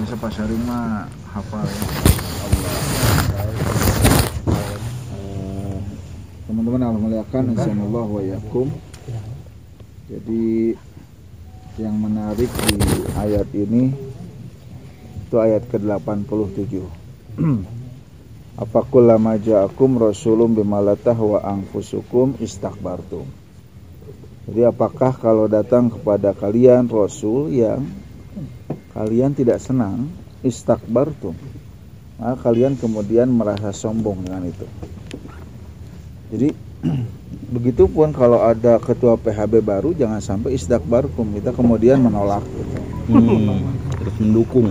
biasa pasaring mah hafal ya. Teman-teman alhamdulillah insyaallah wa yakum jadi yang menarik di ayat ini itu ayat ke-87. Afakullama ja'akum rasulun bimalatah wa anfusukum istakbartum. Jadi apakah kalau datang kepada kalian rasul yang kalian tidak senang istakbartum maka kalian kemudian merasa sombong dengan itu jadi begitupun kalau ada ketua PHB baru jangan sampai istakbartum kita kemudian menolak gitu. Hmm, terus mendukung.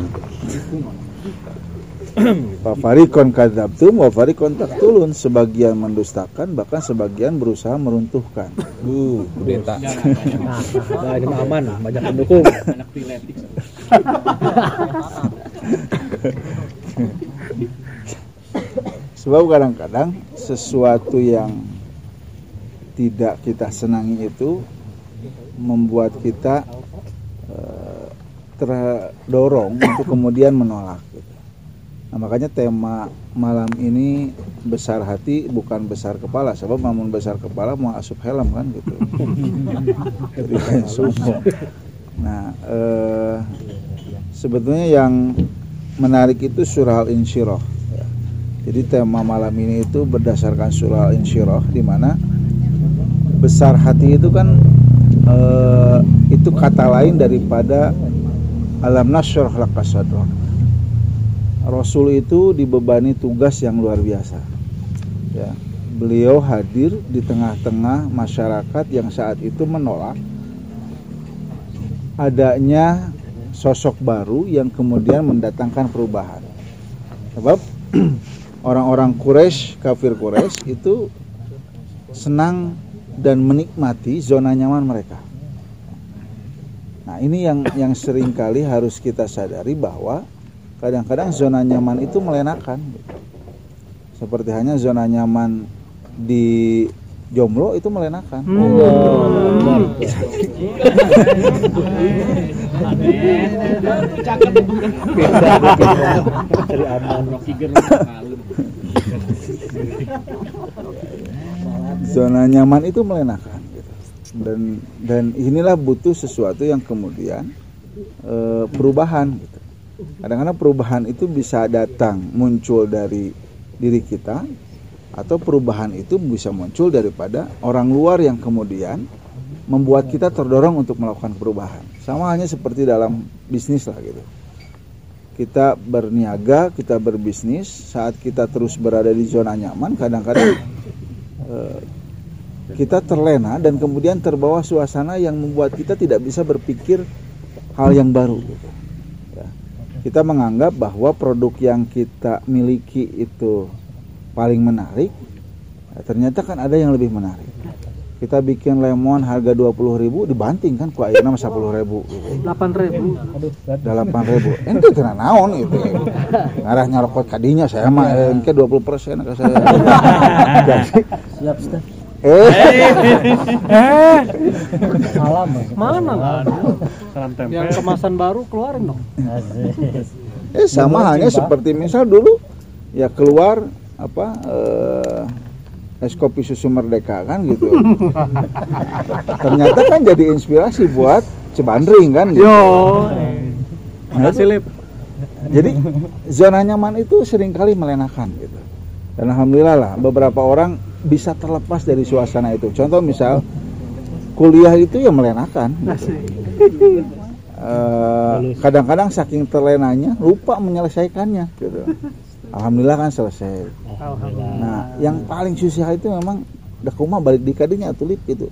Pak Farikon kadzabtum wa farikon taktulun sebagian mendustakan bahkan sebagian berusaha meruntuhkan. Uh, kudeta. Nah, nah ini aman, banyak pendukung. Sebab kadang-kadang sesuatu yang tidak kita senangi itu membuat kita eh, terdorong untuk kemudian menolak. Gitu. Nah, makanya tema malam ini besar hati bukan besar kepala. Sebab namun besar kepala mau asup helm kan gitu. Jadi. Nah, eh, sebetulnya yang menarik itu surah Al-Insyirah. ya. Jadi tema malam ini itu berdasarkan surah Al-Insyirah di mana besar hati itu kan eh, itu kata lain daripada alam nasyrah laka sadrak. Rasul itu dibebani tugas yang luar biasa. Ya, beliau hadir di tengah-tengah masyarakat yang saat itu menolak adanya sosok baru yang kemudian mendatangkan perubahan. Sebab orang-orang Quraisy, kafir Quraisy itu senang dan menikmati zona nyaman mereka. Nah, ini yang yang sering kali harus kita sadari bahwa kadang-kadang zona nyaman itu melenakan. Seperti hanya zona nyaman di jomblo itu melenakan. Dari aman. zona nyaman itu melenakan gitu. dan dan inilah butuh sesuatu yang kemudian e, perubahan gitu kadang-kadang perubahan itu bisa datang muncul dari diri kita atau perubahan itu bisa muncul daripada orang luar yang kemudian membuat kita terdorong untuk melakukan perubahan sama hanya seperti dalam bisnis lah gitu kita berniaga kita berbisnis saat kita terus berada di zona nyaman kadang-kadang eh, kita terlena dan kemudian terbawa suasana yang membuat kita tidak bisa berpikir hal yang baru. gitu. Ya. Kita menganggap bahwa produk yang kita miliki itu paling menarik, ya, ternyata kan ada yang lebih menarik. Kita bikin lemon harga 20.000 dibanting kan ku ayeuna mah 10.000 gitu. 8.000. Delapan ribu, ente kena naon gitu. Ngarah nyarokot kadinya saya mah eh, engke 20 persen ke saya. Jadi, Siap, Ustaz. eh, Salam. Bang. Mana? Yang kemasan baru keluarin dong. Eh sama halnya seperti misal dulu ya keluar apa eh, es kopi susu merdeka kan gitu. Ternyata kan jadi inspirasi buat cebandring kan gitu. Yo. Nah, Lip. Jadi zona nyaman itu sering kali melenakan gitu. Dan alhamdulillah lah beberapa orang bisa terlepas dari suasana itu. Contoh misal kuliah itu ya melenakan. Gitu. Eh, kadang-kadang saking terlenanya lupa menyelesaikannya gitu. Alhamdulillah kan selesai. Alhamdulillah. Nah, yang paling susah itu memang dah kuma balik di kadinya tulip itu.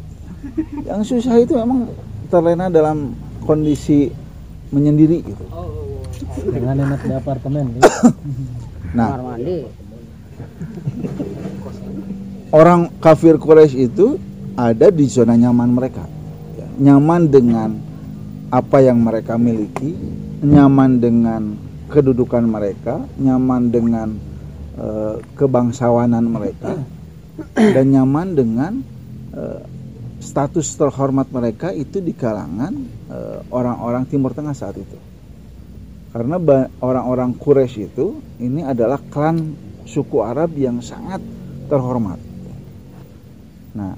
Yang susah itu memang terlena dalam kondisi menyendiri gitu. Dengan enak di apartemen. Nah, orang kafir Quraisy itu ada di zona nyaman mereka. Ya, Nyaman dengan apa yang mereka miliki, nyaman dengan kedudukan mereka, nyaman dengan eh, kebangsawanan mereka, dan nyaman dengan eh, status terhormat mereka itu di kalangan eh, orang-orang Timur Tengah saat itu. Karena orang-orang Quraisy itu ini adalah klan suku Arab yang sangat terhormat. Nah,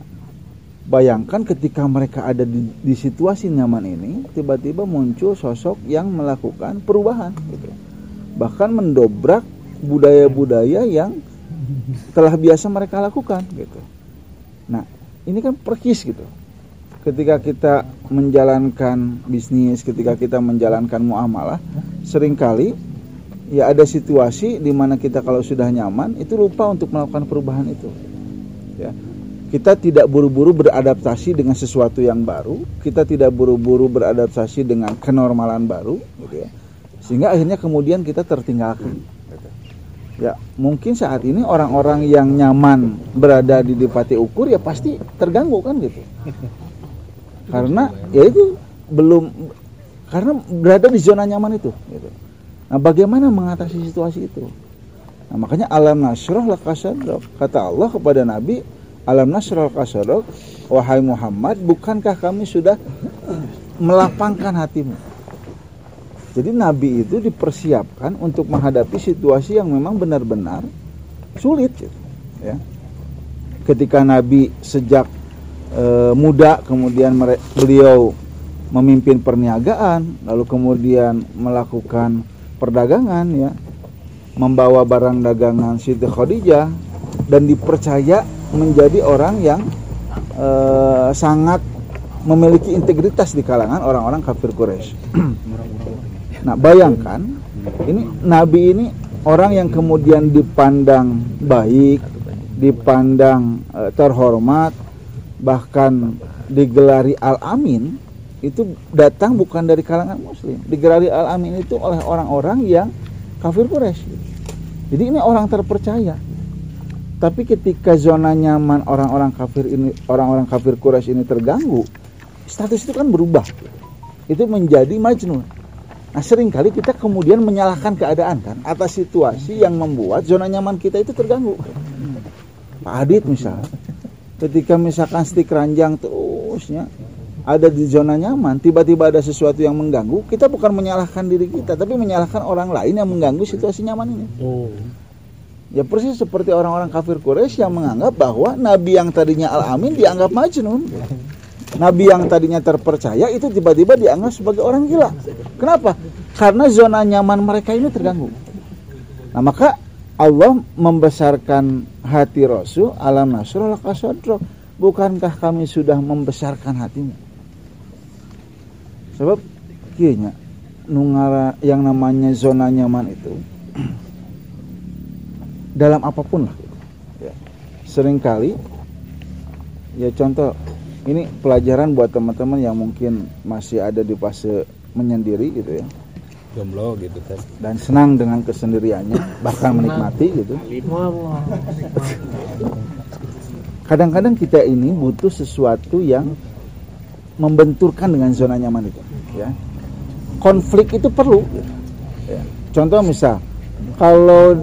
bayangkan ketika mereka ada di, di situasi nyaman ini, tiba-tiba muncul sosok yang melakukan perubahan, gitu. bahkan mendobrak budaya-budaya yang telah biasa mereka lakukan, gitu. Nah, ini kan perkis gitu. Ketika kita menjalankan bisnis, ketika kita menjalankan muamalah, sering kali ya ada situasi di mana kita kalau sudah nyaman itu lupa untuk melakukan perubahan itu. Ya. Kita tidak buru-buru beradaptasi dengan sesuatu yang baru, kita tidak buru-buru beradaptasi dengan kenormalan baru, gitu ya. Sehingga akhirnya kemudian kita tertinggalkan. gitu. Ya, mungkin saat ini orang-orang yang nyaman berada di Dipati Ukur ya pasti terganggu kan gitu. Karena ya itu belum karena berada di zona nyaman itu gitu. Nah, bagaimana mengatasi situasi itu? Nah, makanya alam nasroh lakasadok kata Allah kepada Nabi alam lakasadok wahai Muhammad bukankah kami sudah melapangkan hatimu? Jadi Nabi itu dipersiapkan untuk menghadapi situasi yang memang benar-benar sulit gitu, ya. Ketika Nabi sejak e, muda kemudian beliau memimpin perniagaan lalu kemudian melakukan perdagangan ya membawa barang dagangan Siti Khadijah dan dipercaya menjadi orang yang eh, sangat memiliki integritas di kalangan orang-orang kafir Quraisy. nah, bayangkan ini nabi ini orang yang kemudian dipandang baik, dipandang eh, terhormat, bahkan digelari Al-Amin itu datang bukan dari kalangan muslim. Digelari Al-Amin itu oleh orang-orang yang kafir Quraisy. Jadi ini orang terpercaya. Tapi ketika zona nyaman orang-orang kafir ini, orang-orang kafir Quraisy ini terganggu, status itu kan berubah. Itu menjadi majnun. Nah, sering kali kita kemudian menyalahkan keadaan kan atas situasi yang membuat zona nyaman kita itu terganggu. Pak Adit misalnya, ketika misalkan stik ranjang terusnya ada di zona nyaman, tiba-tiba ada sesuatu yang mengganggu, kita bukan menyalahkan diri kita, tapi menyalahkan orang lain yang mengganggu situasi nyaman ini. Ya persis seperti orang-orang kafir Quraisy yang menganggap bahwa nabi yang tadinya Al-Amin dianggap majnun. Nabi yang tadinya terpercaya itu tiba-tiba dianggap sebagai orang gila. Kenapa? Karena zona nyaman mereka ini terganggu. Nah, maka Allah membesarkan hati Rasul alam nasrul kasadro. Bukankah kami sudah membesarkan hatimu? Sebab kianya nungara yang namanya zona nyaman itu dalam apa pun lah. Ya. sering kali ya contoh ini pelajaran buat teman-teman yang mungkin masih ada di fase menyendiri gitu ya. Jomblo gitu kan. Dan senang dengan kesendiriannya bahkan menikmati gitu. Kadang-kadang kita ini butuh sesuatu yang membenturkan dengan zona nyaman itu ya. Konflik itu perlu gitu. ya. contoh misal kalau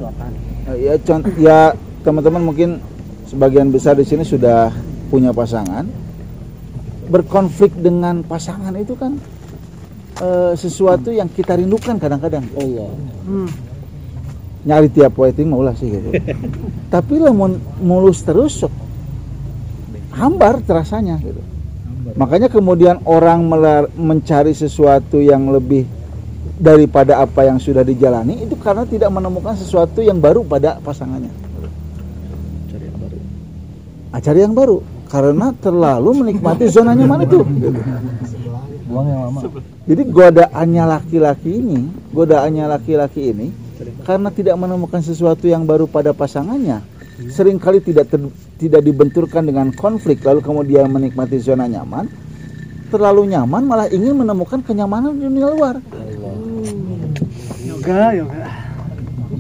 ya contoh ya teman-teman mungkin sebagian besar di sini sudah punya pasangan. Berkonflik dengan pasangan itu kan eh, sesuatu yang kita rindukan kadang-kadang. Allah. hmm. nyari tiap waiting mau lah sih gitu. Tapi lamun mulus terus hambar terasanya gitu. Makanya kemudian orang melar- mencari sesuatu yang lebih daripada apa yang sudah dijalani itu karena tidak menemukan sesuatu yang baru pada pasangannya Ah, cari yang baru karena terlalu menikmati zona nyaman itu. Buang yang lama. Jadi godaannya laki-laki ini, godaannya laki-laki ini karena tidak menemukan sesuatu yang baru pada pasangannya, sering kali tidak ter- tidak dibenturkan dengan konflik lalu kemudian menikmati zona nyaman, terlalu nyaman malah ingin menemukan kenyamanan di dunia luar. Yoga yoga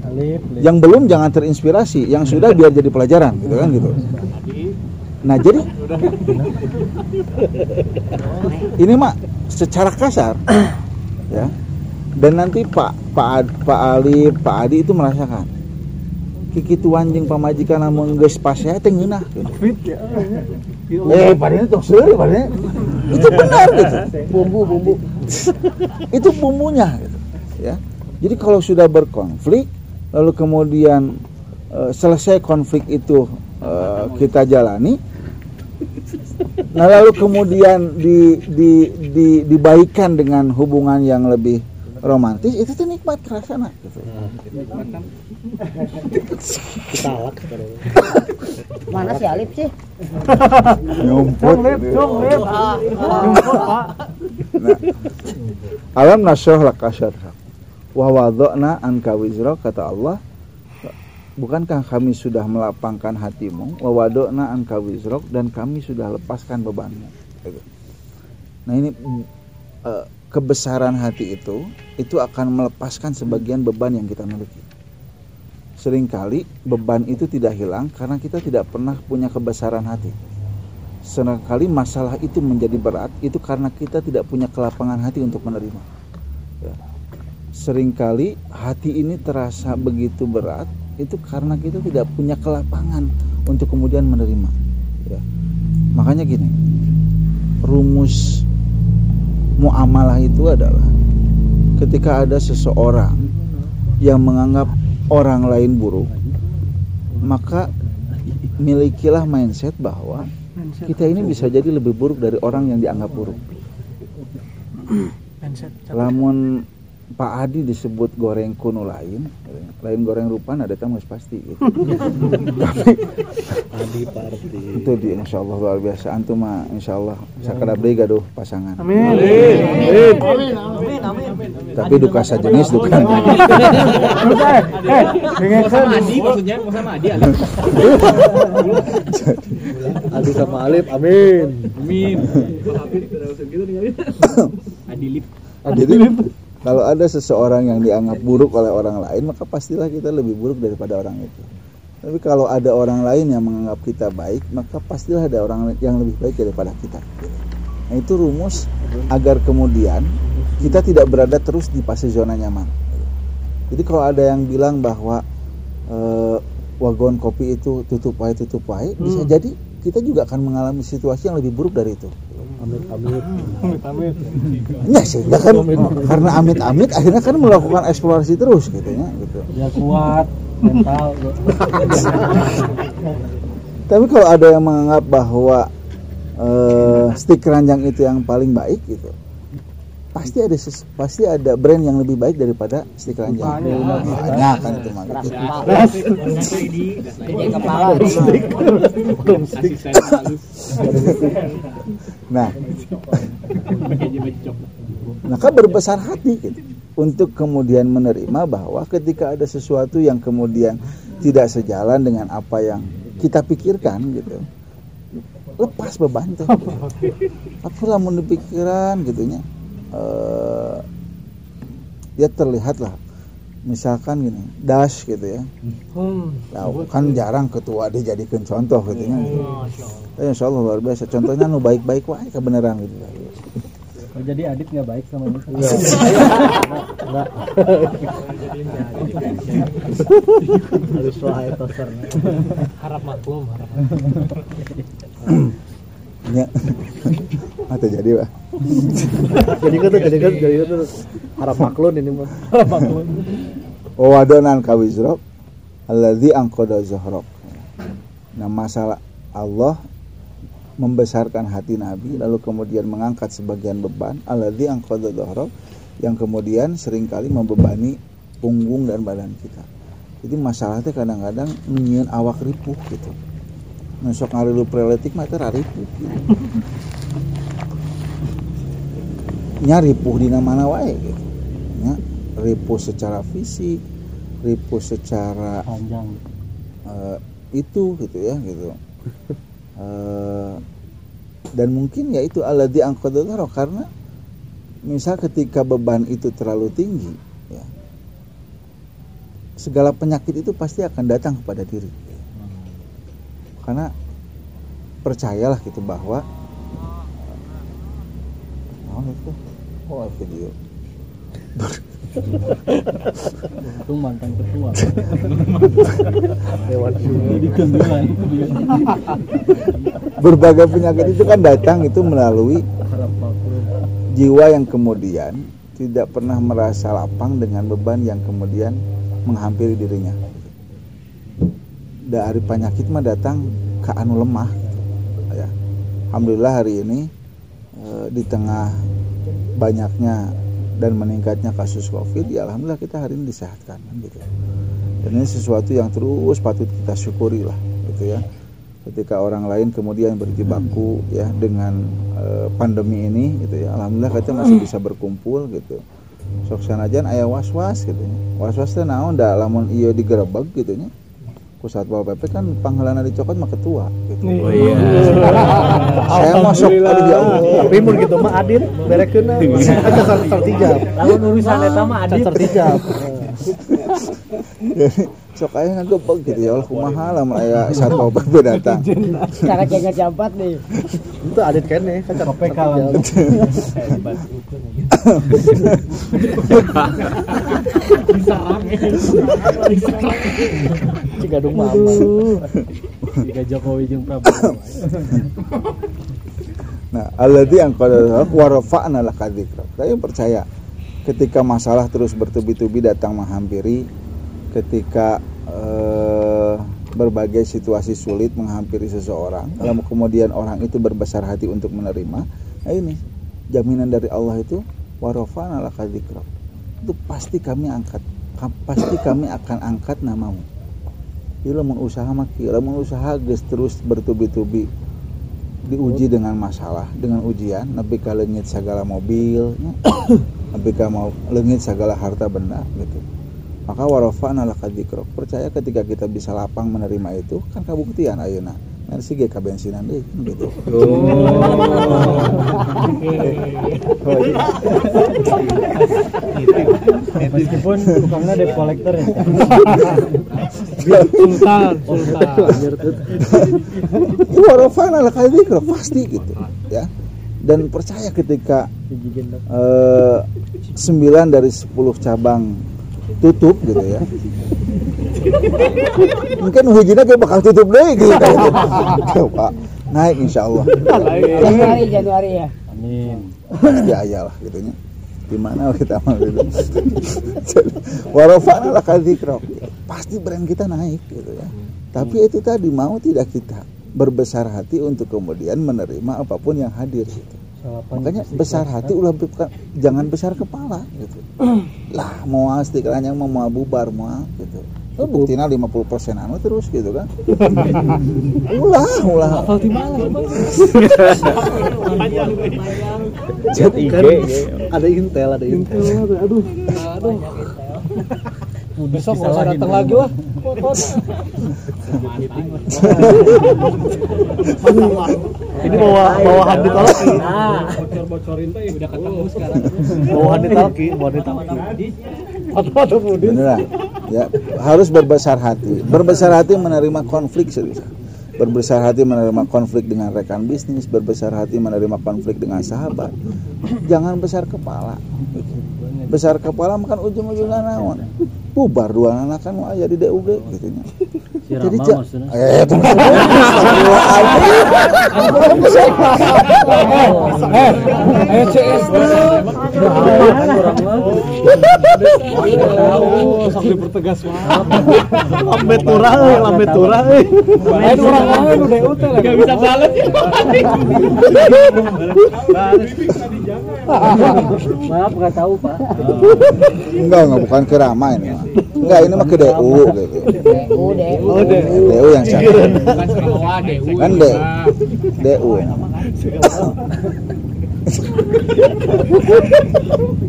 Alif, lif. Yang belum jangan terinspirasi, yang sudah biar jadi pelajaran, gitu kan gitu. Nah jadi ini mak secara kasar ya dan nanti Pak Pak Ad- Pak Ali Pak Adi itu merasakan kikitu anjing pamajikan namun geus pasea teh ngeunah gitu. fit ya Eh, padahal itu seuri padahal. Itu benar gitu. Bumbu, bumbu. Itu bumbunya gitu. Ya. Jadi kalau sudah berkonflik, lalu kemudian eh, selesai konflik itu eh, kita jalani, nah lalu kemudian di, di, di, dibaikan dengan hubungan yang lebih romantis, itu tuh nikmat kerasana. Gitu. Mana si Alip sih? Nyumput. Nah, alam nasroh laka syarrak wa wada'na anka wizra kata Allah bukankah kami sudah melapangkan hatimu wa wada'na anka wizrak dan kami sudah lepaskan bebanmu Gitu. nah ini eh, kebesaran hati itu itu akan melepaskan sebagian beban yang kita miliki sering kali beban itu tidak hilang karena kita tidak pernah punya kebesaran hati sering kali masalah itu menjadi berat itu karena kita tidak punya kelapangan hati untuk menerima. Ya. Seringkali hati ini terasa begitu berat itu karena kita tidak punya kelapangan untuk kemudian menerima. Ya. Makanya gini, rumus muamalah itu adalah ketika ada seseorang yang menganggap orang lain buruk, maka milikilah mindset bahwa kita ini bisa jadi lebih buruk dari orang yang dianggap buruk. Lamun Pak Adi disebut goreng kuno lain, lain goreng rupan ada tamu pasti gitu. Tapi Adi Parti. itu di Insya Allah luar biasa antum mah Insya Allah sakadab deui gaduh pasangan. Amin. Tapi duka sajenis duka. Eh, eh, dengekeun. Adi maksudnya sama Adi Adi. Adi sama Alip, amin. Amin. Adi lip. Jadi kalau ada seseorang yang dianggap buruk oleh orang lain maka pastilah kita lebih buruk daripada orang itu. Tapi kalau ada orang lain yang menganggap kita baik maka pastilah ada orang yang lebih baik daripada kita. Nah itu rumus agar kemudian kita tidak berada terus di fase zona nyaman. Jadi kalau ada yang bilang bahwa eh, wagon kopi itu tutup wae tutup wae bisa jadi kita juga akan mengalami situasi yang lebih buruk dari itu. Amit amit. Amit, amit. Ya sehingga kan karena amit-amit akhirnya kan melakukan eksplorasi terus gitu ya gitu. Ya kuat mental. Tapi kalau ada yang menganggap bahwa eh, stick keranjang itu yang paling baik gitu, pasti ada ses- pasti ada brand yang lebih baik daripada stick keranjang. Banyak kan itu mah gitu. Kepala. Nah, cok. maka berbesar hati gitu, untuk kemudian menerima bahwa ketika ada sesuatu yang kemudian tidak sejalan dengan apa yang kita pikirkan gitu lepas beban tuh aku lamun dipikiran gitunya eh ya terlihat lah misalkan gini dash gitu ya Hmm. Nah, kan jarang ketua dijadikan contoh gitu ya Eh, insya Allah luar biasa contohnya nu baik-baik wae kebenaran gitu Oh, jadi Adit nggak baik sama itu. Enggak. Harus wae tosernya. Harap maklum, harap. ya atau jadi pak. Jadi kan tuh, jadi kan, jadi kan tuh harap maklun ini mah. Harap maklun. wawadonan kawizrok alladzi angkoda zahrok nah masalah Allah membesarkan hati Nabi lalu kemudian mengangkat sebagian beban alladzi angkoda zahrok yang kemudian sering kali membebani punggung dan badan kita. Jadi masalahnya kadang-kadang nyieun awak ripuh gitu nusok ngarilu preletik mah raripuh gitu. nya ripuh di mana wae gitu nya ripuh secara fisik ripuh secara Panjang. eh, itu gitu ya gitu Eh, dan mungkin ya itu alladzi angqadha karena misal ketika beban itu terlalu tinggi ya segala penyakit itu pasti akan datang kepada diri karena percayalah gitu bahwa oh itu oh video Untung mantan ketua. Lewat Jadi kendulan. berbagai penyakit itu kan datang itu melalui jiwa yang kemudian tidak pernah merasa lapang dengan beban yang kemudian menghampiri dirinya dari penyakit mah datang ke anu lemah ya. Alhamdulillah hari ini eh, di tengah banyaknya dan meningkatnya kasus covid ya alhamdulillah kita hari ini disehatkan kan gitu. Dan ini sesuatu yang terus patut kita syukuri lah gitu ya. Ketika orang lain kemudian berjibaku ya dengan eh, pandemi ini gitu ya alhamdulillah kita masih bisa berkumpul gitu. Sok sanajan aya was-was gitu ya. Was-was teh naon lamun ieu digerebek gitu nya ku satpol pp kan panggilanna dicokot mah ketua gitu. Oh iya. saya masuk aduh Allah tapi mun gitu mah adit berekeun kan tertijab Lalu urusan eta mah adit. tertijab sok aya ngagebeg gitu ya Allah kumaha lamun aya satpol pp datang Cara jaga jambat nih. itu adit kene kan Diserang ya. Diserang. cigadung mama Jika Jokowi jeung Prabowo. Nah, alladzi anqadha wa rafa'na laka dzikra. Saya percaya ketika masalah terus bertubi-tubi datang menghampiri, ketika eh, berbagai situasi sulit menghampiri seseorang, lalu kemudian orang itu berbesar hati untuk menerima, nah ini jaminan dari Allah itu wa rafa'na laka dzikra. Itu pasti kami angkat, Ka- pasti kami akan angkat namamu. Jadi lamun usaha lamun usaha geus terus bertubi-tubi diuji dengan masalah dengan ujian nepi ka leungit segala mobil nepi ka mau leungit segala harta benda gitu maka warafa'na laka dzikrok percaya ketika kita bisa lapang menerima itu kan kabuktian ayeuna Mersi ge ka bensinan deui kan gitu. Meskipun tukangnya debt collector ya. Sultan, Sultan. Dzikrok pasti gitu ya. Dan percaya ketika eh, 9 dari 10 cabang tutup gitu ya. Mungkin hujina kayak bakal tutup deh gitu Pak. Naik insya Allah. Januari, Januari ya. Amin. Pasti aya lah gitu nya. Di mana kita mau gitu. Warafa'na laka dzikrok. Pasti brand kita naik gitu ya. Tapi itu tadi mau tidak kita berbesar hati untuk kemudian menerima apa pun yang hadir gitu. Makanya besar hati ulah bukan jangan besar kepala gitu. Lah mau istiqlahnya mau mau bubar mau gitu. Oh, buktinya 50 persen anu terus gitu kan. ulah ulah. Hafal di mana? Chat IG ada intel ada intel Aduh. Aduh. Besok nggak usah datang lagi wah. ini bawa bawa handit talki Bocor-bocorin tuh ya udah ketemu sekarang. bawa handit talki bawa handit talki Atau. Beneran. Ya, harus berbesar hati. Berbesar hati menerima konflik serius. Berbesar hati menerima konflik dengan rekan bisnis, berbesar hati menerima konflik dengan sahabat. Jangan besar kepala. Besar kepala makan ujung-ujungnya naon. Bubar dua anak kan mau jadi DUG gitu. Si Jadi Rama ja- maksudnya. eh tunggu. Astagfirullahaladzim. Eh, ayo CS dulu. Kan orang mah. Oh, sok dipertegas mah. lambe turah euy lambe turah euy Lain orang lain udah UT lagi. Gak bisa balas ya. Maaf nggak tahu Pak. Enggak, enggak bukan ke Rama ini. mah. Enggak, ini mah ke DU gitu. DU, DU. DU yang sana. Bukan Surawa deh. Kan DU. DU.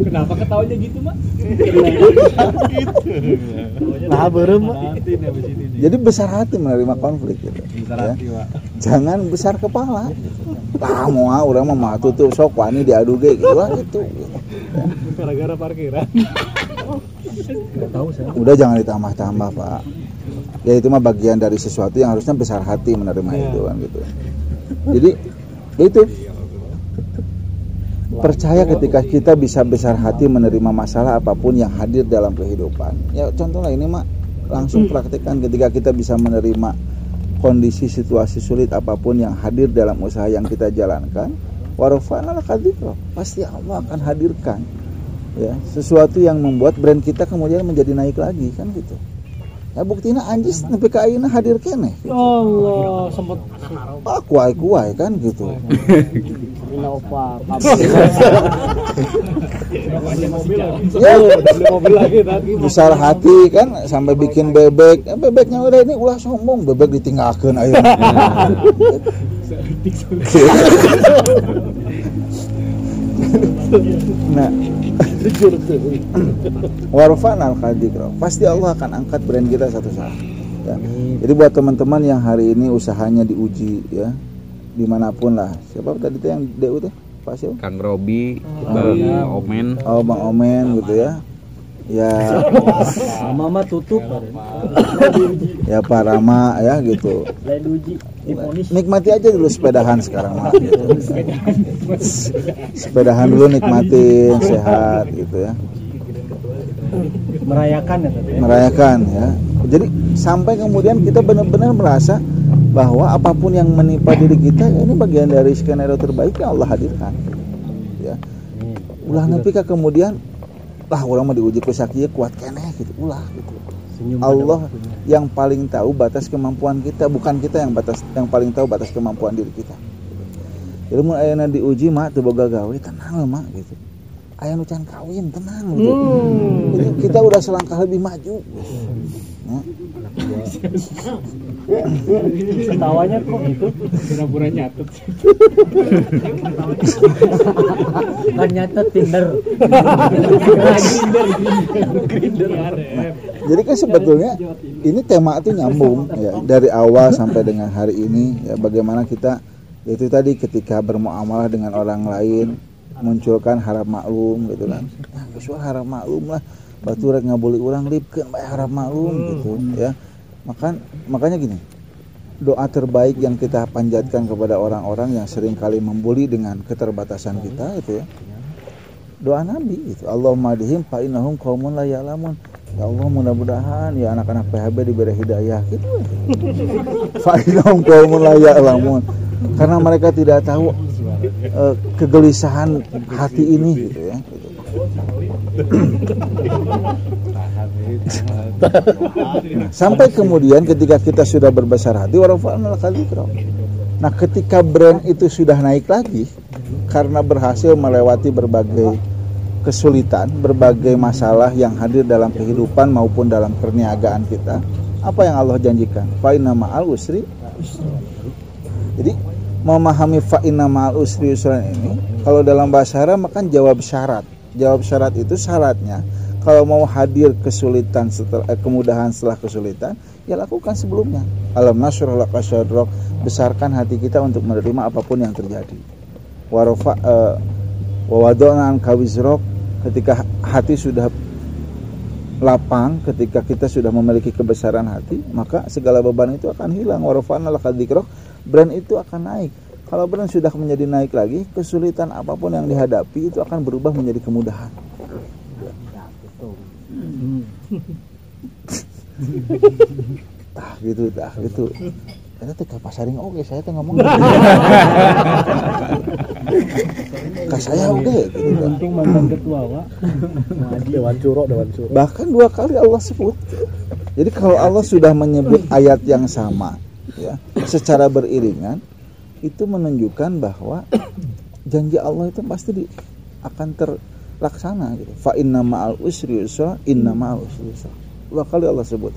Kenapa ketawanya gitu, Mak? nah beureum mah Jadi besar hati menerima konflik gitu. ya. Jangan besar kepala. Lah mau ah, urang mah mah tutup sok wani diadu ge gitu lah gitu. Gara-gara parkiran. Udah jangan ditambah-tambah, Pak. Ya itu mah bagian dari sesuatu yang harusnya besar hati menerima itu kan gitu. Jadi ya itu percaya ketika kita bisa besar hati menerima masalah apa pun yang hadir dalam kehidupan. Ya contohnya ini mah langsung praktekkan ketika kita bisa menerima kondisi situasi sulit apa pun yang hadir dalam usaha yang kita jalankan. Warofana pasti Allah akan hadirkan ya. Sesuatu yang membuat brand kita kemudian menjadi naik lagi kan gitu ya buktinya anjis nepi ka ayeuna hadir keneh. Allah sempat ah kuai kuai kan gitu. Innova. mobil ya. Mobil lagi tadi. Besar hati kan sampai bikin bebek. Eh, bebeknya udah ini ulah sombong bebek ditinggalkan ayo. Nah warfan al pasti Allah akan angkat brand kita satu saat. Ya. jadi buat teman-teman yang hari ini usahanya diuji ya di mana pun lah. Siapa tadi tuh yang DU tuh? Pak Sil Kang Robi, Bang Omen, oh Bang Omen gitu ya. Ya. Mama tutup. ya Pak Rama ya gitu. Lain uji. Nikmati aja dulu sepedahan sekarang mah gitu. sepedahan dulu nikmatin sehat gitu ya. Merayakan ya tadi. merayakan ya. Jadi sampai kemudian kita benar-benar merasa bahwa apa pun yang menimpa diri kita ya ini bagian dari skenario terbaik yang Allah hadirkan ya. Ulah nepi kemudian lah orang mah diuji ku sakieu kuat keneh gitu. Ulah gitu Allah yang paling tahu batas kemampuan kita bukan kita yang batas yang paling tahu batas kemampuan diri kita. Mun ayeuna diuji mak teu boga gawe tenang mak gitu. Aya nu can kawin tenang gitu. Jadi kita udah selangkah lebih maju. Ketawanya kok gitu? pura-pura nyatet Kan nyatet Tinder. Jadi kan sebetulnya ini tema itu nyambung ya dari awal sampai dengan hari ini ya bagaimana kita itu tadi ketika bermuamalah dengan orang lain munculkan harap maklum gitu kan. Ya, harap maklum lah. Batu rek ngabuli orang lipkeun bae harap maklum gitu ya. Makan makanya gini. Doa terbaik yang kita panjatkan kepada orang-orang yang sering kali membuli dengan keterbatasan kita itu ya. Doa Nabi itu Allahumma dihim fa innahum qaumun la ya'lamun. Ya Allah mudah-mudahan ya anak-anak PHB diberi hidayah gitu. Fa innahum qaumun la ya'lamun. Karena mereka tidak tahu eh, kegelisahan hati ini gitu ya. gitu. Sampai kemudian ketika kita sudah berbesar hati. Nah, ketika brand itu sudah naik lagi karena berhasil melewati berbagai kesulitan, berbagai masalah yang hadir dalam kehidupan maupun dalam perniagaan kita, apa yang Allah janjikan? Fa inna ma'al usri. Jadi memahami fa inna ma'al usri yusran ini kalau dalam bahasa Arab makan jawab syarat. Jawab syarat itu syaratnya. Kalau mau hadir kesulitan setelah eh, kemudahan setelah kesulitan ya lakukan sebelumnya. Alam nasrul laka sadrak besarkan hati kita untuk menerima apa pun yang terjadi. Warofa eh, wawadona an kawizrok ketika hati sudah lapang ketika kita sudah memiliki kebesaran hati maka segala beban itu akan hilang. Warofana lakadikrok brand itu akan naik kalau brand sudah menjadi naik lagi kesulitan apa pun yang dihadapi itu akan berubah menjadi kemudahan tah gitu tah gitu Eta teh ka pasaring oge saya teh ngomong. ka saya gitu. Untung mantan ketua, Pak. Dewan Curo, Dewan Curo. Bahkan dua kali Allah sebut. Jadi kalau Allah sudah menyebut ayat yang sama ya, secara beriringan itu menunjukkan bahwa janji Allah itu pasti di, akan terlaksana gitu. Fa inna ma'al usri yusra, inna ma'al usri yusra. Dua kali Allah sebut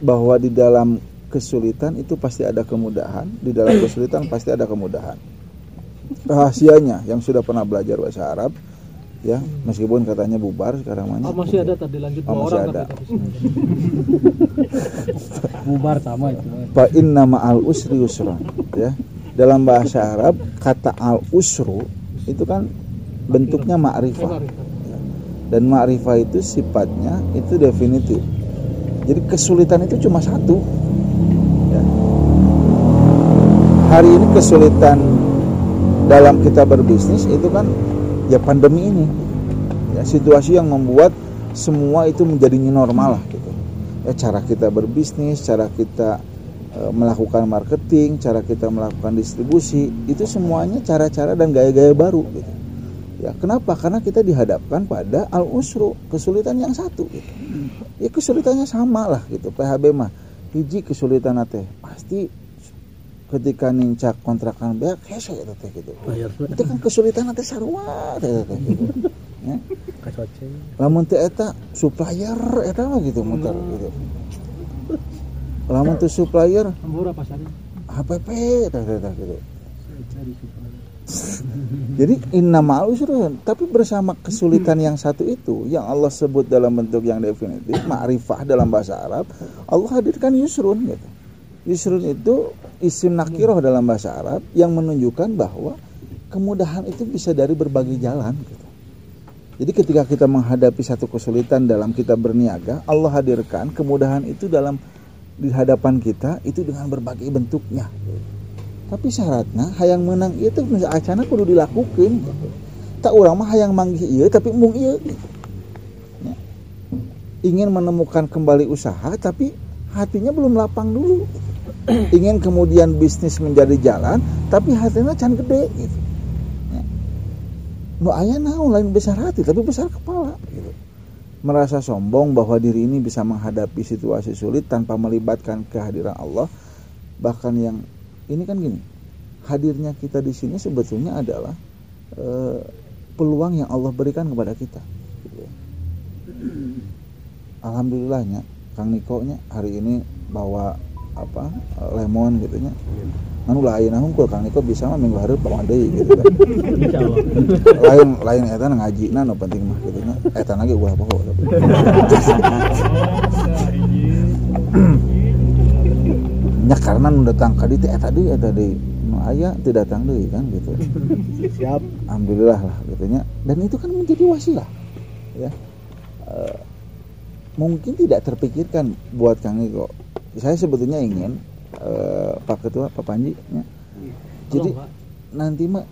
bahwa di dalam kesulitan itu pasti ada kemudahan, di dalam kesulitan pasti ada kemudahan. Rahasianya yang sudah pernah belajar bahasa Arab ya, meskipun katanya bubar sekarang oh, mana. masih ada tadi lanjut Oh, masih orang ada. Bubar sama itu. Fa inna ma'al usri yusra ya. Dalam bahasa Arab kata al usru itu kan bentuknya ma'rifah. Dan ma'rifah itu sifatnya itu definitif. Jadi kesulitan itu cuma satu. Ya. Hari ini kesulitan dalam kita berbisnis itu kan ya pandemi ini. Ya, situasi yang membuat semua itu menjadi new normal lah gitu. Ya, cara kita berbisnis, cara kita e, melakukan marketing, cara kita melakukan distribusi, itu semuanya cara-cara dan gaya-gaya baru gitu. Ya, kenapa? Karena kita dihadapkan pada al usru, kesulitan yang satu gitu. Ya kesulitannya sama lah gitu. PHB mah hiji kesulitan teh pasti ketika nincak kontrakan beak hese eta teh gitu. bayar Itu kan kesulitan teh sarua teh teh gitu. Ya. Lamun teh eta supplier eta mah gitu muter gitu. Lamun teh supplier Murah pasarnya. HPP teh teh teh gitu. Jadi inna ma'al usrun, tapi bersama kesulitan yang satu itu yang Allah sebut dalam bentuk yang definitif, ma'rifah dalam bahasa Arab, Allah hadirkan yusrun gitu. Yusrun itu isim nakiroh dalam bahasa Arab yang menunjukkan bahwa kemudahan itu bisa dari berbagai jalan gitu. Jadi ketika kita menghadapi satu kesulitan dalam kita berniaga, Allah hadirkan kemudahan itu dalam di hadapan kita itu dengan berbagai bentuknya. Tapi syaratnya hayang menang itu acana kudu dilakukan. Tak orang mah hayang manggih iya tapi mung iya. Ya. Ingin menemukan kembali usaha tapi hatinya belum lapang dulu. Ingin kemudian bisnis menjadi jalan tapi hatinya can gede gitu. Ya. Nu aya naon lain besar hati tapi besar kepala gitu. Merasa sombong bahwa diri ini bisa menghadapi situasi sulit tanpa melibatkan kehadiran Allah. Bahkan yang ini kan gini hadirnya kita di sini sebetulnya adalah eh, peluang yang Allah berikan kepada kita gitu ya. alhamdulillahnya Kang Niko nya hari ini bawa apa lemon gitu nya anu lain hungkul Kang Niko bisa mah minggu hari bawa deui gitu kan. Lain lain eta ngaji nah no penting mah gitu nya. Eta lagi ulah pokok nya karena nu datang ka dieu teh eta deui eta deui. Nu aya teu datang deui kan gitu. Siap. Alhamdulillah lah gitu nya. Dan itu kan menjadi wasilah ya. Eh, mungkin tidak terpikirkan buat Kang Iko saya sebetulnya ingin eh, Pak Ketua Pak Panji ya. jadi nanti mah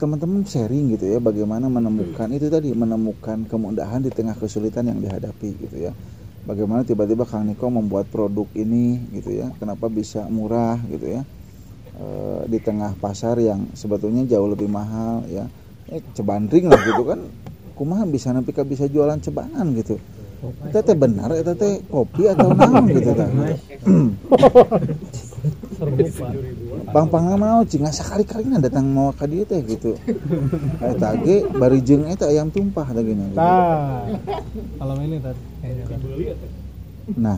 teman-teman sharing gitu ya bagaimana menemukan itu tadi menemukan kemudahan di tengah kesulitan yang dihadapi gitu ya. Bagaimana tiba-tiba Kang Niko membuat produk ini gitu ya kenapa bisa murah gitu ya. Eh, di tengah pasar yang sebetulnya jauh lebih mahal ya. Eh, cebandring lah gitu kan. Kumaha bisa nanti bisa jualan cebanan gitu kita teh benar eta teh kopi atau naon gitu tah pang pang mau cing sekali kali datang mau ka dieu teh gitu eta ge bari jeung eta ayam tumpah teh gini gitu. Tah. Malam ini tadi. nah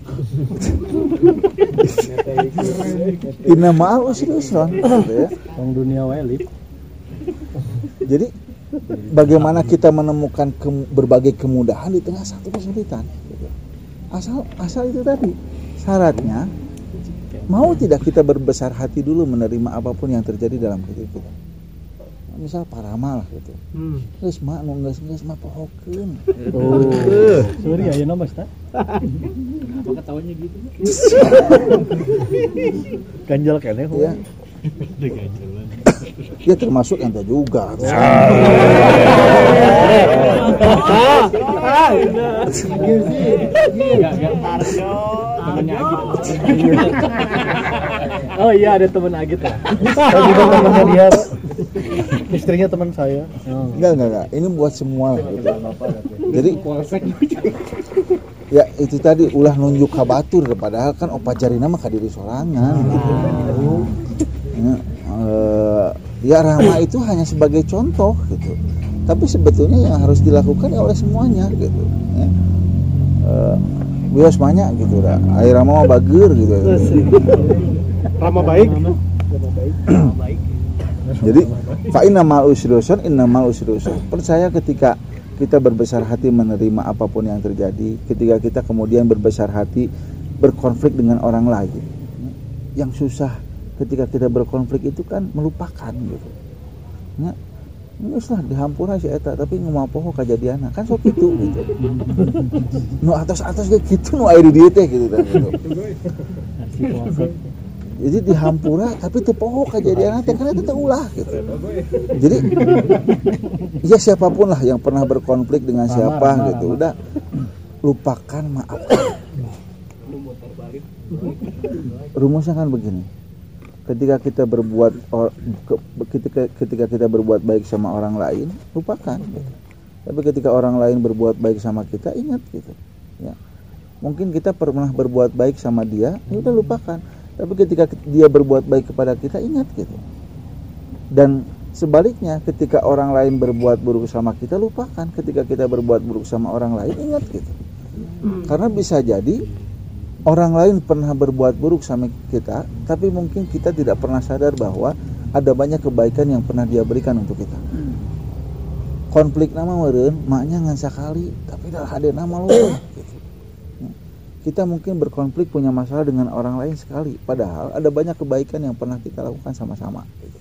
Inna ma'al usri usron gitu ya. Wong dunia wae lip Jadi bagaimana kita menemukan ke- berbagai kemudahan di tengah satu kesulitan. gitu. Asal asal itu tadi syaratnya mau tidak kita berbesar hati dulu menerima apa pun yang terjadi dalam hidup kita. Misal parama lah gitu. Hmm. Geus mak nu geus geus mah pohokeun. oh Sorry ya Mas ta. ganjal kene Ya. Ya termasuk ente juga. Oh iya ada temen Agit ya. saya juga temannya dia istrinya teman saya Enggak, enggak, enggak. Ini buat semua lah gitu. Jadi ya itu tadi ulah nunjuk kabatur padahal kan opajarina mah kadiri sorangan gitu. Ya, eh, ya Rama itu hanya sebagai contoh gitu. Tapi sebetulnya yang harus dilakukan ya oleh semuanya gitu. Ya. Eh, bios banyak gitu dah. Air Rama mah bager gitu. Rama baik. Jadi fa inna ma'al usri yusran, inna ma'al usri yusran. Percaya ketika kita berbesar hati menerima apa pun yang terjadi, ketika kita kemudian berbesar hati berkonflik dengan orang lain. Yang susah ketika kita berkonflik itu kan melupakan gitu. Ya, Nggak lah dihampura si eta tapi ngumapoho kejadian kan sok itu gitu. Nu atas-atas kayak gitu nu aya di dieu teh gitu tah, gitu. Jadi dihampura tapi teu poho kejadian teh karena itu ulah gitu. Jadi ya siapa pun lah yang pernah berkonflik dengan siapa gitu udah lupakan maafkan. Rumusnya kan begini. Ketika kita berbuat ketika ketika kita berbuat baik sama orang lain lupakan gitu. tapi ketika orang lain berbuat baik sama kita ingat gitu. Ya. Mungkin kita pernah berbuat baik sama dia ya udah lupakan. Tapi ketika dia berbuat baik kepada kita ingat gitu. Dan sebaliknya ketika orang lain berbuat buruk sama kita lupakan. Ketika kita berbuat buruk sama orang lain ingat gitu. Karena bisa jadi orang lain pernah berbuat buruk sama kita tapi mungkin kita tidak pernah sadar bahwa ada banyak kebaikan yang pernah dia berikan untuk kita. Konflik nama meren maknya ngan sekali tapi dah ada nama lu. Gitu. kita mungkin berkonflik punya masalah dengan orang lain sekali padahal ada banyak kebaikan yang pernah kita lakukan sama-sama. Gitu.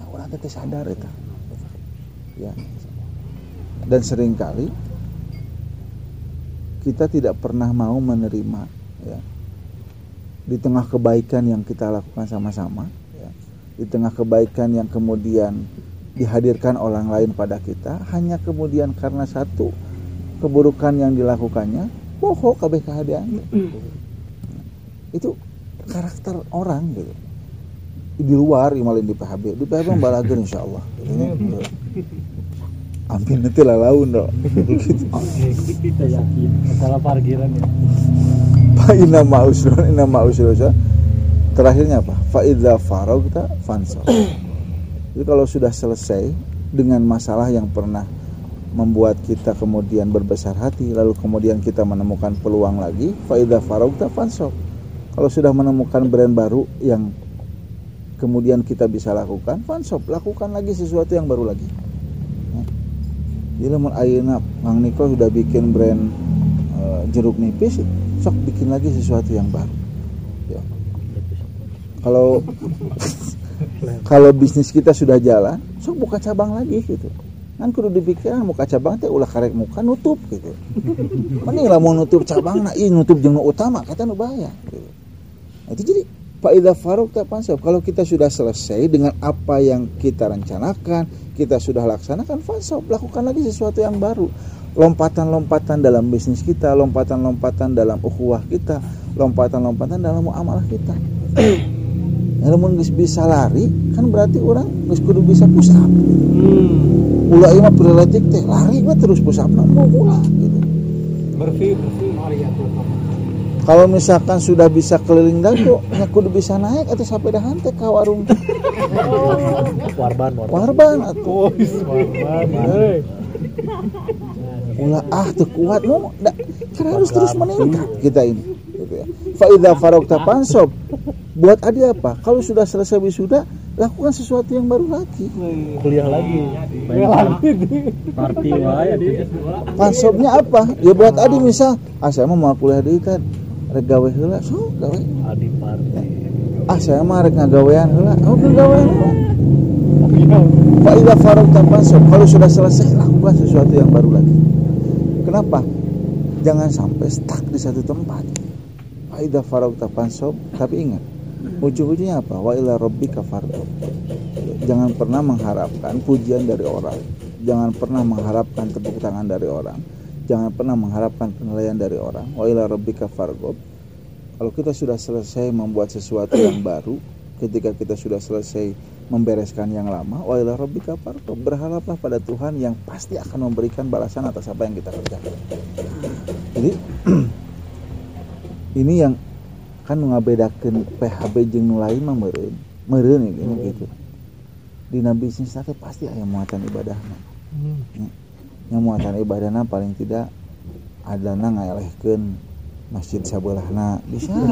nah orang kita sadar itu ya. Dan sering kali kita tidak pernah mau menerima ya di tengah kebaikan yang kita lakukan sama-sama ya, di tengah kebaikan yang kemudian dihadirkan orang lain pada kita hanya kemudian karena satu keburukan yang dilakukannya poho kabeh kehadian itu karakter orang gitu di luar imalin di PHB di PHB balageun insya Allah gitu. amin nanti lah laun dong gitu. Kita yakin. Masalah parkiran ya. Fa inna ma'usrun inna ma'usrun Terakhirnya apa? Fa idza faragta fansab. Jadi kalau sudah selesai dengan masalah yang pernah membuat kita kemudian berbesar hati lalu kemudian kita menemukan peluang lagi fa idza faragta fansab. Kalau sudah menemukan brand baru yang kemudian kita bisa lakukan, fansab, lakukan lagi sesuatu yang baru lagi. Ya. Jadi lamun ayeuna Mang Niko sudah bikin brand eh, jeruk nipis, sok bikin lagi sesuatu yang baru. Ya. Kalau kalau bisnis kita sudah jalan, sok buka cabang lagi gitu. Kan kudu dipikiran muka cabang teh ulah karek muka nutup gitu. Mending lah mau nutup cabang nah ini nutup jeung utama kata nu bahaya gitu. Nah, itu jadi Faida Faruk Fansab kalau kita sudah selesai dengan apa yang kita rencanakan, kita sudah laksanakan fansab, lakukan lagi sesuatu yang baru. Lompatan-lompatan dalam bisnis kita, lompatan-lompatan dalam ukhuwah kita, lompatan-lompatan dalam muamalah kita. Namun geus bisa lari, kan berarti orang geus kudu bisa push up. Ulah ieu mah prioritik teh lari mah terus push up mau ulah gitu. Berfi, berfi. Kalau misalkan sudah bisa keliling dago, nya kudu bisa naik atau sampai dahan teh ka warung warban warban warban atuh. Oh, warban. Ulah ah tuh kuat mau da, kan harus terus meningkat kita ini gitu ya. Fa idza faragta fansab. Buat adi apa? Kalau sudah selesai wisuda, lakukan sesuatu yang baru lagi. kuliah lagi Party wae atuh. Fansabnya apa? Ya buat adi misal, ah saya mah mau kuliah deui kan. Rek gawe heula, so gawe. adi party Ah saya mah rek ngagawean heula, oh ngagawean heula. Fa idza faragta fansab. Kalau sudah selesai, lakukan sesuatu yang baru lagi. Kenapa? Jangan sampai stuck di satu tempat. Fa idza faragta fansab, tapi ingat, ujung-ujungnya apa? Wa ila rabbika. Jangan pernah mengharapkan pujian dari orang. Jangan pernah mengharapkan tepuk tangan dari orang. Jangan pernah mengharapkan penilaian dari orang. Wa ila rabbika. Kalau kita sudah selesai membuat sesuatu yang baru, ketika kita sudah selesai membereskan yang lama, wa ila rabbika farghab. Berharaplah pada Tuhan yang pasti akan memberikan balasan atas apa yang kita kerjakan. Jadi ini yang kan ngabedakeun PHB jeung nu lain mah meureun. Meureun ya gini gitu. Dina bisnis teh pasti aya muatan ibadahna. Ya. Yang muatan ibadahna paling tidak adana ngaelehkeun masjid sabelahna bisa.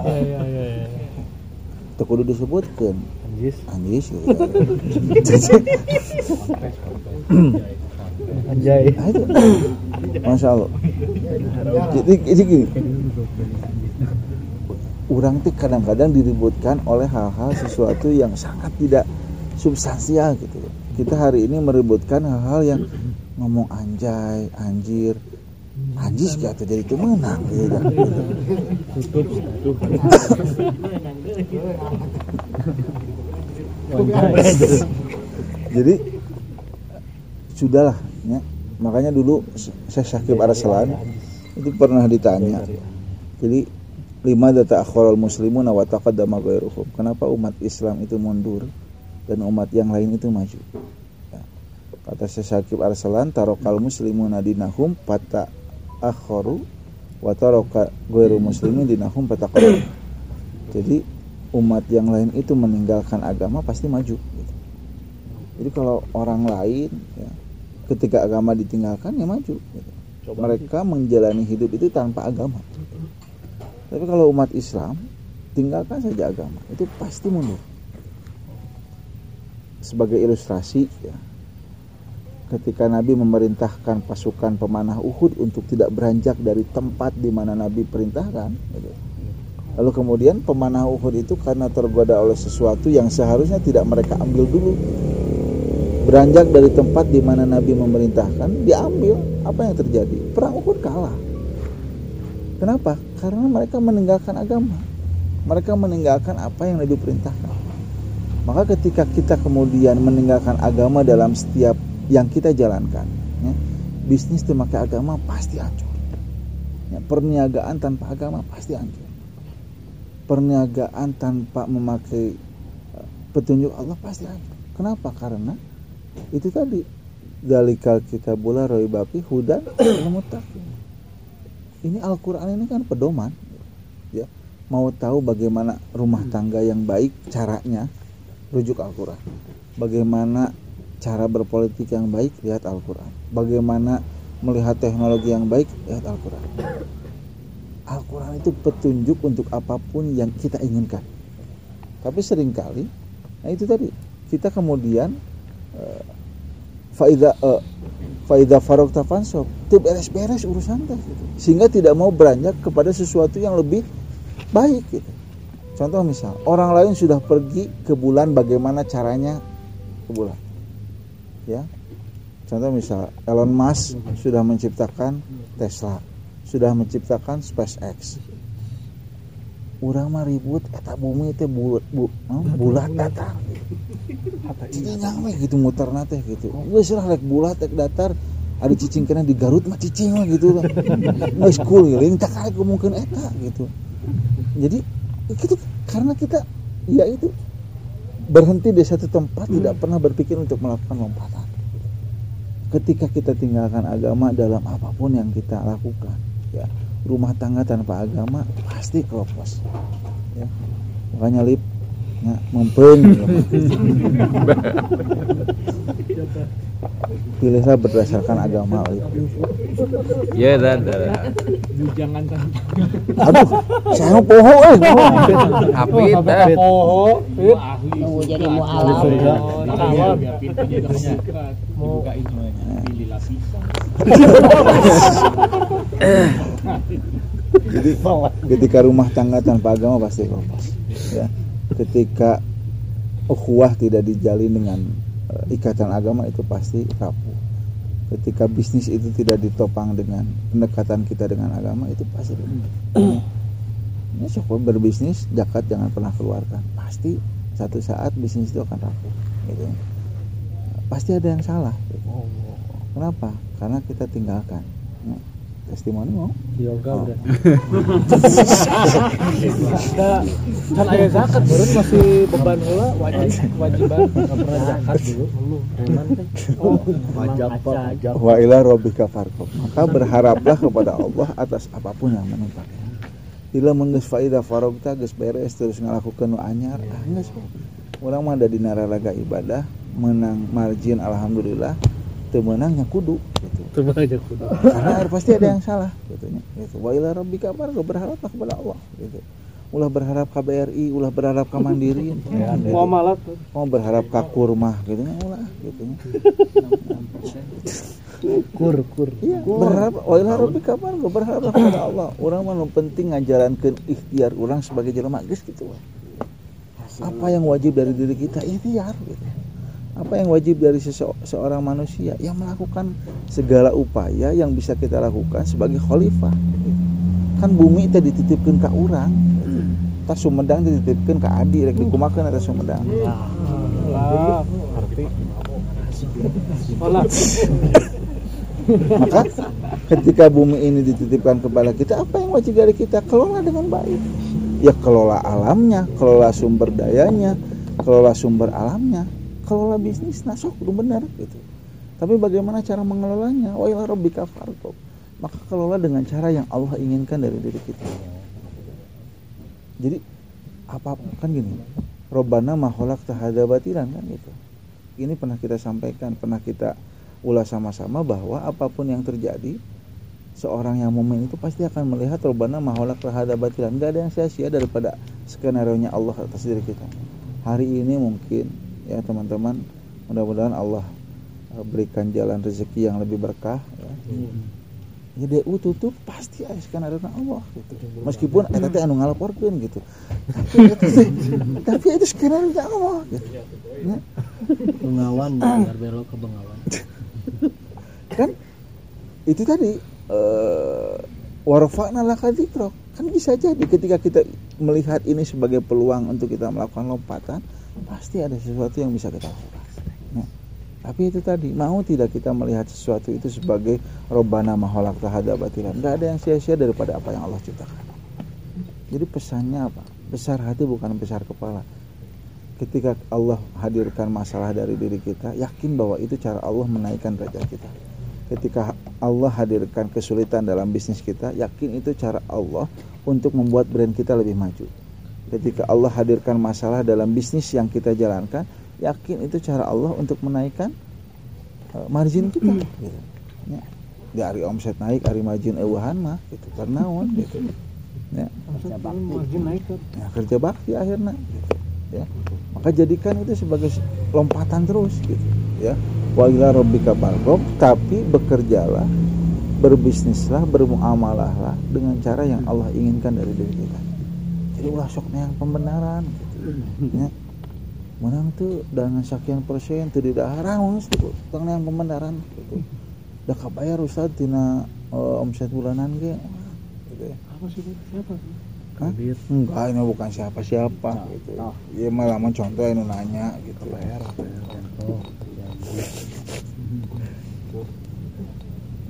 Ya ya ya. ya. Teu kudu disebutkeun. Anjis Anjis gitu. anjay itu. Masya Allah. Jadi, jadi gini. Orang tuh kadang-kadang diributkan oleh hal-hal sesuatu yang sangat tidak substansial gitu. Kita hari ini meributkan hal-hal yang ngomong anjay, anjir, anjis gitu jadi itu menang gitu. kan. Tutup, tutup. Wanjai. Jadi sudahlah ya. Makanya dulu saya Syakib Arsalan itu pernah ditanya. Jadi lima data akhirul muslimun wa taqaddama ghairuhum kenapa umat Islam itu mundur dan umat yang lain itu maju ya. kata Syekh Syakib Arsalan tarokal muslimuna dinahum pata akharu wa taroka ghairu muslimin dinahum pata jadi umat yang lain itu meninggalkan agama pasti maju gitu. jadi kalau orang lain ya, ketika agama ditinggalkan ya maju gitu. mereka menjalani hidup itu tanpa agama tapi kalau umat Islam tinggalkan saja agama itu pasti mundur. Sebagai ilustrasi ya, ketika Nabi memerintahkan pasukan pemanah Uhud untuk tidak beranjak dari tempat di mana Nabi perintahkan, gitu. Lalu kemudian pemanah Uhud itu karena tergoda oleh sesuatu yang seharusnya tidak mereka ambil dulu, beranjak dari tempat di mana Nabi memerintahkan, diambil. Apa yang terjadi? Perang Uhud kalah. Kenapa? Karena mereka meninggalkan agama. Mereka meninggalkan apa yang Nabi perintahkan. Maka ketika kita kemudian meninggalkan agama dalam setiap yang kita jalankan, ya, bisnis memakai agama pasti hancur. Ya, perniagaan tanpa agama pasti hancur. Perniagaan tanpa memakai eh, petunjuk Allah pasti hancur. Kenapa? Karena itu tadi dalikal kita bola roi bapi hudan ini Al-Quran ini kan pedoman ya. Mau tahu bagaimana rumah tangga yang baik caranya rujuk Al-Quran. Bagaimana cara berpolitik yang baik lihat Al-Quran. Bagaimana melihat teknologi yang baik lihat Al-Quran Al-Quran itu petunjuk untuk apa pun yang kita inginkan tapi sering kali nah itu tadi kita kemudian uh, faida uh, faida farok tafansok itu beres-beres urusan teh gitu. sehingga tidak mau beranjak kepada sesuatu yang lebih baik gitu. contoh misal orang lain sudah pergi ke bulan bagaimana caranya ke bulan ya contoh misal Elon Musk sudah menciptakan Tesla sudah menciptakan SpaceX urang mah ribut eta bumi teh bulat bu, bulat datar. Jadi nyampe gitu muter nate gitu. Gue sih lek bulat lek datar. Ada cicing kena di Garut mah cicing lah gitu lah. Nggak school ya ini tak kali mungkin eta gitu. Jadi itu karena kita ya itu berhenti di satu tempat tidak pernah berpikir untuk melakukan lompatan. Ketika kita tinggalkan agama dalam apa pun yang kita lakukan ya rumah tangga tanpa agama pasti keropos ya makanya lip ya, mempeng pilihlah berdasarkan agama lip Ya dan. Jangan kan. aduh saya mau poho eh poho. Hafid dah. Oh, ahli. Mau jadi ketika rumah tangga tanpa agama pasti keropos ya. Ketika ukhuwah tidak dijalin dengan eh, ikatan agama itu pasti rapuh. Ketika bisnis itu tidak ditopang dengan pendekatan kita dengan agama itu pasti rapuh. ini syukur berbisnis zakat jangan pernah keluarkan. Pasti satu saat bisnis itu akan rapuh gitu. pasti ada yang salah. Kenapa karena kita tinggalkan. Ya, testimoni mau? Yoga Oh. udah kan ayah zakat beureun masih beban heula wajib kewajiban nggak pernah zakat dulu. Pajak pak pajak wa ila rabbika farqab maka berharaplah kepada Allah atas apa pun yang menimpa Bila menggeus faida farogta geus beres terus ngalakukeun nu anyar. Ah geus. Urang mah ada di nararaga ibadah menang margin alhamdulillah teu menangnya kudu. Itu kudu karena pasti ada yang salah gitu nya gitu. Wa ila rabbika farqab berharaplah kepada Allah gitu. Ulah berharap KBRI ulah berharap ke Mandiri ya, gitu. Muamalat. mau berharap ke kurmah gitu. Nya ulah gitu. Kur kur. Iya, berharap. Wa ila rabbika farqab berharap kepada Allah. Urang mah penting ngajarankeun ikhtiar urang sebagai jelema geus gitu. Apa yang wajib dari diri kita? Ikhtiar gitu. Apa yang wajib dari seorang manusia yang melakukan segala upaya yang bisa kita lakukan sebagai khalifah. Kan bumi teh dititipkeun ka urang. Tas Sumedang dititipkeun ka Adi rek dikumakeun eta Sumedang. Maka ketika bumi ini dititipkan kepada kita apa yang wajib dari kita kelola dengan baik ya kelola alamnya kelola sumber dayanya kelola sumber alamnya kelola bisnis nah sok itu benar gitu. Tapi bagaimana cara mengelolanya? Wa ila rabbika farghab maka kelola dengan cara yang Allah inginkan dari diri kita. Jadi apa kan gini. Robbana maholak tahada batilan kan gitu. Ini pernah kita sampaikan pernah kita ulas sama-sama bahwa apa pun yang terjadi seorang yang momen itu pasti akan melihat Robbana maholak tahada batilan. Nggak ada yang sia-sia daripada skenario nya Allah atas diri kita. Hari ini mungkin ya teman-teman mudah-mudahan Allah eh, berikan jalan rezeki yang lebih berkah ya. Ya DU tutup pasti aya skenario Allah gitu. Meskipun eta teh anu ngalaporkeun gitu. Tapi itu skenario Allah gitu. Ya, Bengawan biar belok ke Bengawan. kan itu tadi eh warfa'na laka. Kan bisa jadi ketika kita melihat ini sebagai peluang untuk kita melakukan lompatan, pasti ada sesuatu yang bisa kita lakukan. Ya. Tapi itu tadi mau tidak kita melihat sesuatu itu sebagai robana maholak tahada batilan. Ada yang sia-sia daripada apa yang Allah ciptakan. Jadi pesannya apa? Besar hati bukan besar kepala. Ketika Allah hadirkan masalah dari diri kita, yakin bahwa itu cara Allah menaikkan derajat kita. Ketika Allah hadirkan kesulitan dalam bisnis kita, yakin itu cara Allah untuk membuat brand kita lebih maju. Ketika Allah hadirkan masalah dalam bisnis yang kita jalankan, yakin itu cara Allah untuk menaikkan uh, margin kita gitu. Ya. Di hari omset naik, hari margin eueuhan mah gitu. Karena naon gitu. Ya. margin naik tuh Ya, kerja bakti akhirnya gitu. ya maka jadikan itu sebagai lompatan terus gitu ya wa ila rabbika farghab tapi bekerjalah berbisnislah bermuamalahlah dengan cara yang Allah inginkan dari diri kita jadi ulah sok yang pembenaran. Gitu. Ya. Menang tuh dengan sekian persen tuh tidak haram gitu. Tong yang pembenaran gitu. Dah kabayar ustad tina eh, omset bulanan ge. Gitu. Ya apa sih siapa? Hah? Enggak, ini bukan siapa-siapa gitu. Iya malah mencontoh yang nanya gitu.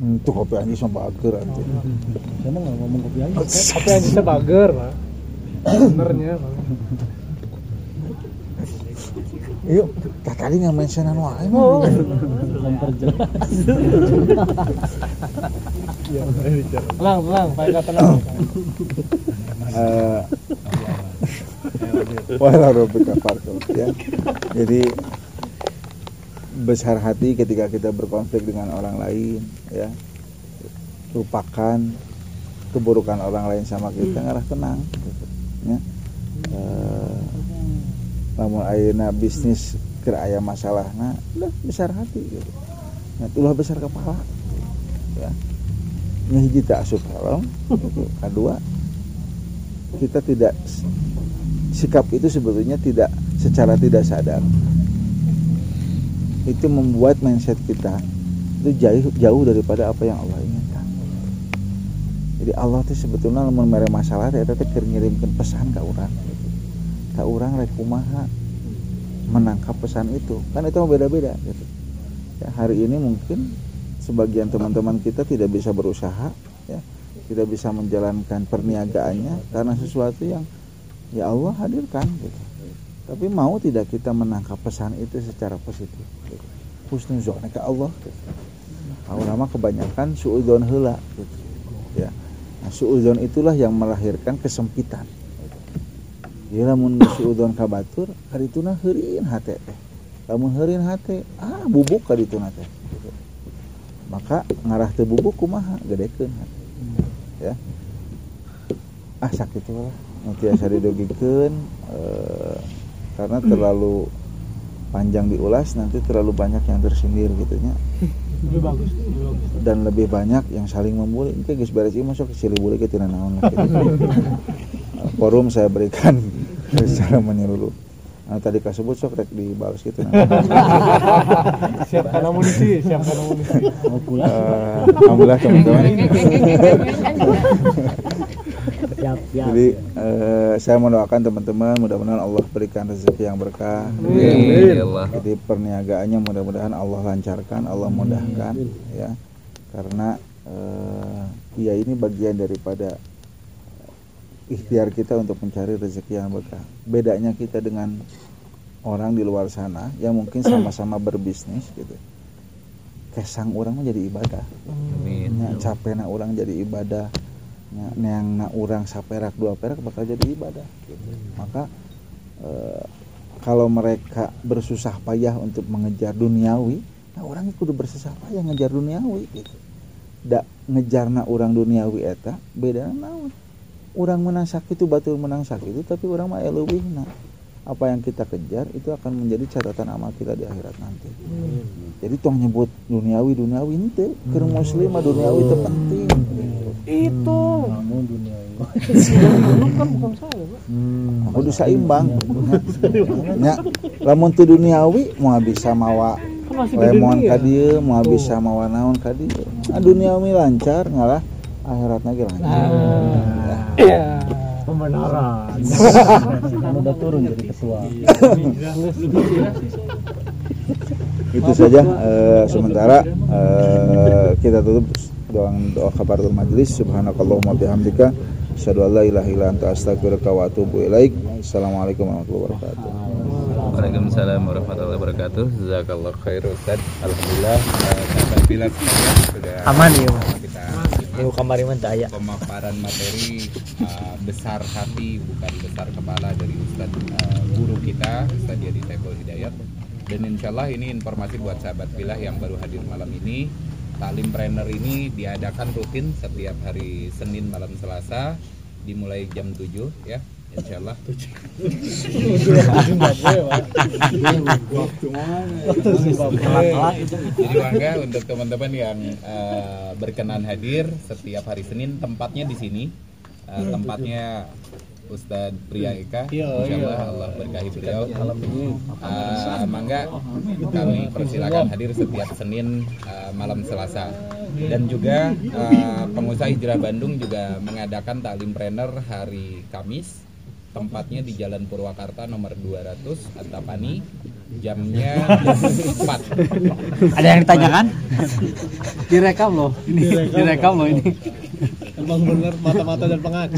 Hmm, tuh kopi anjing sama bager anjing. Saya mah nggak ngomong kopi aja. apa yang bisa bager pak Pak. Yuk, tak tadi nggak mention anu wae Oh. Memperjelas. tenang tenang pak Eka tenang Eh, farghab ya. Jadi besar hati ketika kita berkonflik dengan orang lain ya. Lupakan keburukan orang lain sama kita ngarah tenang gitu, ya. Eh, lamun ayeuna bisnis keur aya masalahna udah besar hati gitu. Nah, ulah besar kepala ya. Nya tak asup helm, gitu. kedua kita tidak sikap itu sebetulnya tidak secara tidak sadar itu membuat mindset kita itu jauh jauh daripada apa yang Allah jadi Allah itu sebetulnya lamun mere masalah eta teh keur ngirimkeun pesan ka urang gitu. ka urang rek menangkap pesan itu kan itu beda-beda gitu ya, hari ini mungkin sebagian teman-teman kita tidak bisa berusaha ya tidak bisa menjalankan perniagaannya karena sesuatu yang ya Allah hadirkan gitu. Tapi mau tidak kita menangkap pesan itu secara positif. Gitu. Husnuzon ke Allah. Gitu. Kebanyakan suudzon heula gitu. Ya. Nah, suudzon itulah yang melahirkan kesempitan. Jadi lamun suudzon ka batur, karituna heureun hate teh. Lamun heureun hate, ah bubuk karituna teh. Maka ngarah teu bubuk kumaha gedekeun hate ya ah sakit lah nanti asa didogikeun eh, karena terlalu panjang diulas nanti terlalu banyak yang tersindir gitu nya lebih bagus dan lebih banyak yang saling membuli ini guys beres ini masuk ke sili buli ke tina naon gitu. Eh, forum saya berikan secara menyeluruh nah, tadi kasebut sok rek dibalas gitu nah. siapkan amunisi siapkan amunisi. Eh, alhamdulillah teman-teman Siap, siap. Jadi eh, saya mendoakan teman-teman mudah-mudahan Allah berikan rezeki yang berkah. Amin. Ya Allah. Jadi perniagaannya mudah-mudahan Allah lancarkan, Allah mudahkan ya. Karena eh, ya ini bagian daripada ikhtiar kita untuk mencari rezeki yang berkah. Bedanya kita dengan orang di luar sana yang mungkin sama-sama berbisnis gitu. Kesang orang mah jadi ibadah. Amin. Nya capekna orang jadi ibadah. Nya neangna orang saperak dua perak bakal jadi ibadah gitu. Maka eh, kalau mereka bersusah payah untuk mengejar duniawi, nah orang kudu bersusah payah ngejar duniawi gitu. Da ngejarna orang duniawi eta beda naon. Orang menang sakit itu batul menang sakit itu tapi orang mah eleuwihna. Apa yang kita kejar itu akan menjadi catatan amal kita di akhirat nanti. Jadi tong nyebut duniawi duniawi ente keur muslim mah duniawi itu penting. Itu. kamu dunia Dulu kan bukan saya, Pak. Aku kudu saimbang. Nya lamun teu duniawi mau bisa mawa Kan lemon dunia. ka dieu mau bisa mawa naon ka dieu. Ah duniawi lancar ngalah akhirat lagi lancar. Nah. Iya. Pembenaran kamu udah turun jadi ketua Itu saja eh, sementara eh, kita tutup doa doa kafaratul majlis subhanakallahumma bihamdika asyhadu an la ilaha illa anta astaghfiruka wa atubu ilaik. Assalamualaikum warahmatullahi wabarakatuh. Waalaikumsalam warahmatullahi wabarakatuh. Jazakallah khair Ustaz. Alhamdulillah eh, bila sekalian sudah Aman, ya. kita Ibu kamari mah daya. Pemaparan materi eh, besar hati bukan besar kepala dari Ustadz eh, guru kita Ustadz Yadi Saiful Hidayat. Dan insya Allah ini informasi buat sahabat pilah yang baru hadir malam ini. Taklim Trainer ini diadakan rutin setiap hari Senin malam Selasa dimulai jam 7 ya Insya Allah Jadi bangga untuk teman-teman yang eh, berkenan hadir setiap hari Senin tempatnya di sini. Eh, tempatnya Ustadz Pria Eka. Insya Allah Allah berkahi beliau. Eh, Mangga kami persilakan hadir setiap Senin eh, malam Selasa. Dan juga eh, pengusaha hijrah Bandung juga mengadakan taklim trainer hari Kamis tempatnya di Jalan Purwakarta nomor 200 Antapani. Jamnya jam 4 ada yang ditanyakan direkam loh ini. Direkam. Loh ini. Emang bener mata-mata dan pengaca.